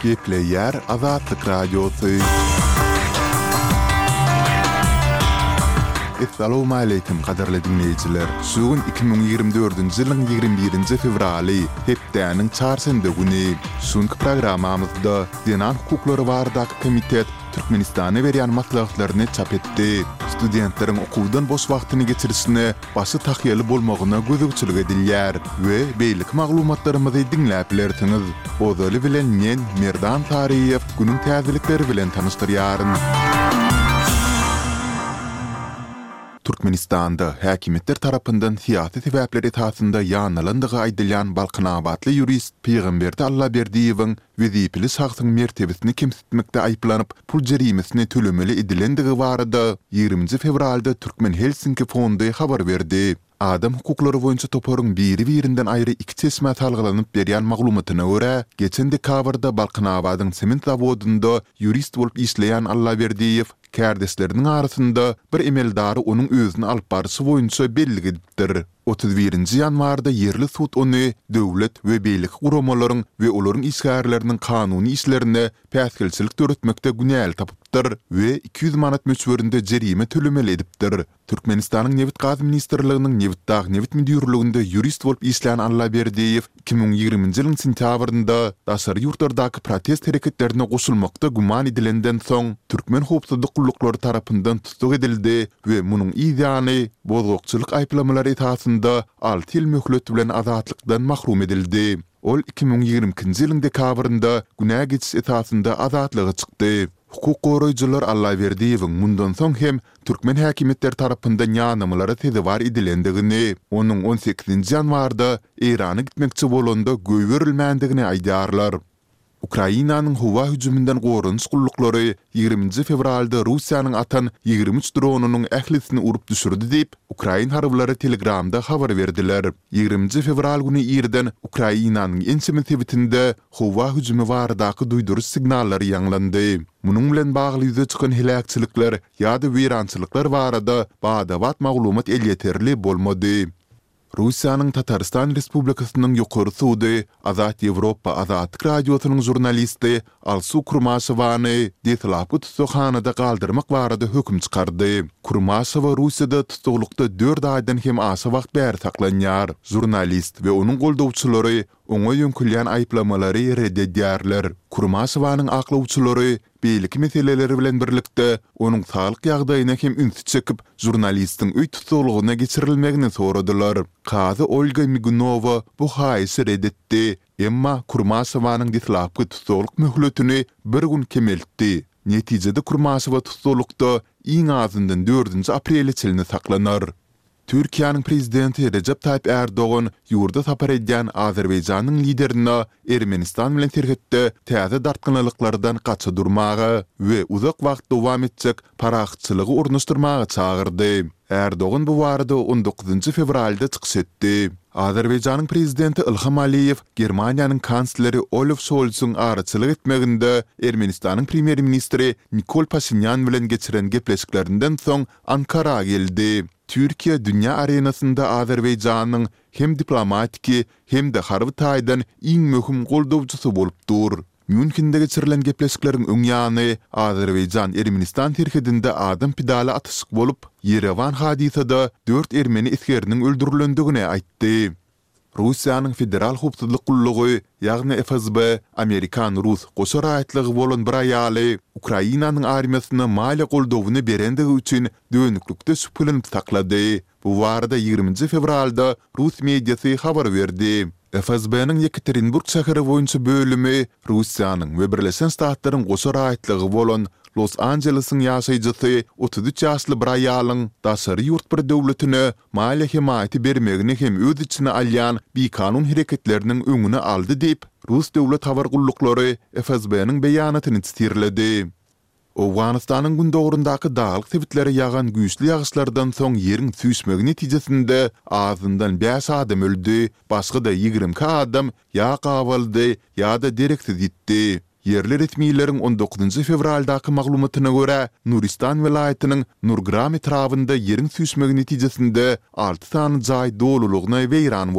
Gepleýär Azatlyk Radiosy. Essalowmaleýkim gadyrly diňleýjiler! Şu gün iki müň ýigrimi dördünji ýylyň ýigrimi birinji fewraly, hepdäniň çarşenbe güni. Şu günki programmamyzda Zenan hukuklary baradaky komitet Türkmenistana berýän maslahatlaryny çap etdi. Studentleriň okuwdan boş wagtyny geçirişine başy tahýaly bolmagyna gözegçilik edilýär we beýleki maglumatlarymyzy diňläp bilersiňiz. Ozaly bilen men Merdan Saryýew günüň täzelikleri bilen tanyşdyrýaryn. Türkmenistanda häkimiýetler tarapyndan syýasy sebäpler esasynda ýanlalandygy aýdylýan balkanabatly ýurist Pygamberdi Allaberdiýewiň wezipeli şahsyň mertebesini kemsitmekde aýyplanyp, pul jerimesini tölemeli edilendigi barada ýigrimi nji fewralda Türkmen Helsinki fondy habar berdi. Adam hukuklary boýunça toparyň biri-birinden aýry iki çeşmä salgylanyp berýän maglumatyna görä, geçen dekabrda Balkanabadyň sement zawodynda ýurist bolup işleýän Allaberdiýew kärdeşleriniň arasynda bir emeldary onuň özüni alyp barşy boýunça bellik edipdir. Otuz birinji ýanwarda ýerli sud ony döwlet we beýleki guramalaryň we olaryň işgärleriniň kanuny işlerine päsgelçilik döretmekde günäli tapypdyr we iki ýüz manat möçberinde jerime tölemeli edipdir. Türkmenistanyň Nebit-gaz ministrliginiň Nebitdag nebit müdirliginde ýurist bolup işlän Allaberdiýew Iki müň ýigriminji ýylyň sentýabrynda daşary ýurtlardaky protest hereketlerine goşulmakda güman edilenden soň, türkmen howpsuzlyk gulluklary tarapyndan tussag edildi we munuň yz ýany, bozgakçylyk aýyplamalary esasynda alty ýyl möhlet bilen azatlykdan mahrum edildi. Ol iki müň ýigrimi ikinji ýylyň dekabrynda günä geçiş esasynda azatlyga çykdy. Hukuk goraýjylar Allaberdiýewiň mundan soň hem türkmen häkimiýetleri tarapyndan ýanamalara sezewar edilendigini, onuň on sekizinji ýanwarda Eýrana gitmekçi bolanda goýberilmändigini aýdýarlar. Ukrainanyň howa hüjüminden goranyş gulluklary ýigriminji fewralda Russiýanyň atan ýigrimi üç dronynyň ählisini urup düşürdi diýip, ukrain harbylary Telegramda habar berdiler. Ýigriminji fewral güni irden Ukrainanyň ençeme sebitinde howa hüjümi baradaky duýduryş signallary ýaňlandy. Munuň bilen bagly ýüze çykan heläkçilikler ýa-da weýrançylyklar barada bada-bat maglumat elýeterli bolmady. Russiýanyň Tatarystan Respublikasynyň Ýokary sudy Azat Ýewropa Azatlyk Radiosynyň žurnalisti Alsu Kurmaşowany deslapky tussaghanada galdyrmak barada höküm çykardy. Kurmaşowa Russiýada tussaglykda dört aýdan hem aşa wagt bäri saklanýar. Žurnalist we onuň goldawçylary Oňa ýöňkülýän aýyplamalary ret edýärler. Kurmaşowanyň aklawçylary beýleki meseleler bilen birlikde, onuň saglyk ýagdaýyna hem ünsi çekip, žurnalistiň öý tussaglygyna geçirilmegini soradylar. Kazy Olga Migunowa bu haýyşy ret etdi, emma Kurmaşowanyň deslapky tussaglyk möhletini bir gün kemeltdi. Netijede Kurmaşowa tussaglykda iň azyndan dördünji aprele çenli saklanar. Türkiýäniň Prezidenti Rejep Taýyp Ärdogan ýurda sapar edýän Azerbaýjanyň liderine Ermenistan bilen serhetde täze dartgynlylyklardan gaça durmaga we uzak wagt dowam etjek parahatçylygy ornaşdyrmaga çagyrdy. Ärdogan bu barada on dokuzynjy fewralda çykyş etdi. Azerbaýjanyň Prezidenti Ilham Aliýew Germaniýanyň Kansleri Olaf Şolsyň araçylyk etmeginde Ermenistanyň Premýer-ministri Nikol Paşinýan bilen geçiren gepleşiklerinden soň Ankara geldi. Türkiýe dünýä arenasynda Azerbaýjanyň hem diplomatiki, hem-de harby taýdan iň möhüm goldawçysy bolup dur. Mýunhende geçirilen gepleşikleriň öň ýany Azerbaýjan-Ermenistan serhedinde adam pidaly atyşyk bolup, Ýerewan hadysada dört ermeni esgeriniň öldürilendigini aýtdy. Russiýanyň Federal howpsuzlyk gullugy, ýagny FSB, amerikan-rus goşa raýatlygy bolan bir aýaly Ukrainanyň armiýasyna maliýe goldawyny berendigi üçin dönüklikde şübheleniip saklady. Bu barada ýigriminji fewralda rus mediasy habar berdi. FSB-niň Ýekaterinburg şäheri boýunça bölümi Russiýanyň we Birleşen Ştatlaryň goşa raýatlygy bolan Los-Anjelesiň ýaşaýjysy otuz üç ýaşly bir aýalyň daşary ýurt bir döwletine maliýe hemaýaty bermegini hem öz içine alýan bikanun hereketleriniň öňüni aldy diýip, rus döwlet habar gulluklary FSB-niň beýanatyny tirledi. Owganystanyň gündogaryndaky daglyk sebitlere ýagan güýçli ýagyşlardan soň ýeriň süýşmegi netijesinde azyndan bäş adam öldi, başga-da ýigrimi iki adam ýa gabaldy, ýa-da dereksiz ýitdi. Ýerli resmileriň on dokuzynjy fewraldaky maglumatyna görä, Nuristan welaýatynyň Nurgram etrabynda ýeriň süýşmegi netijesinde alty sany jaý dolulygyna weýran bolup,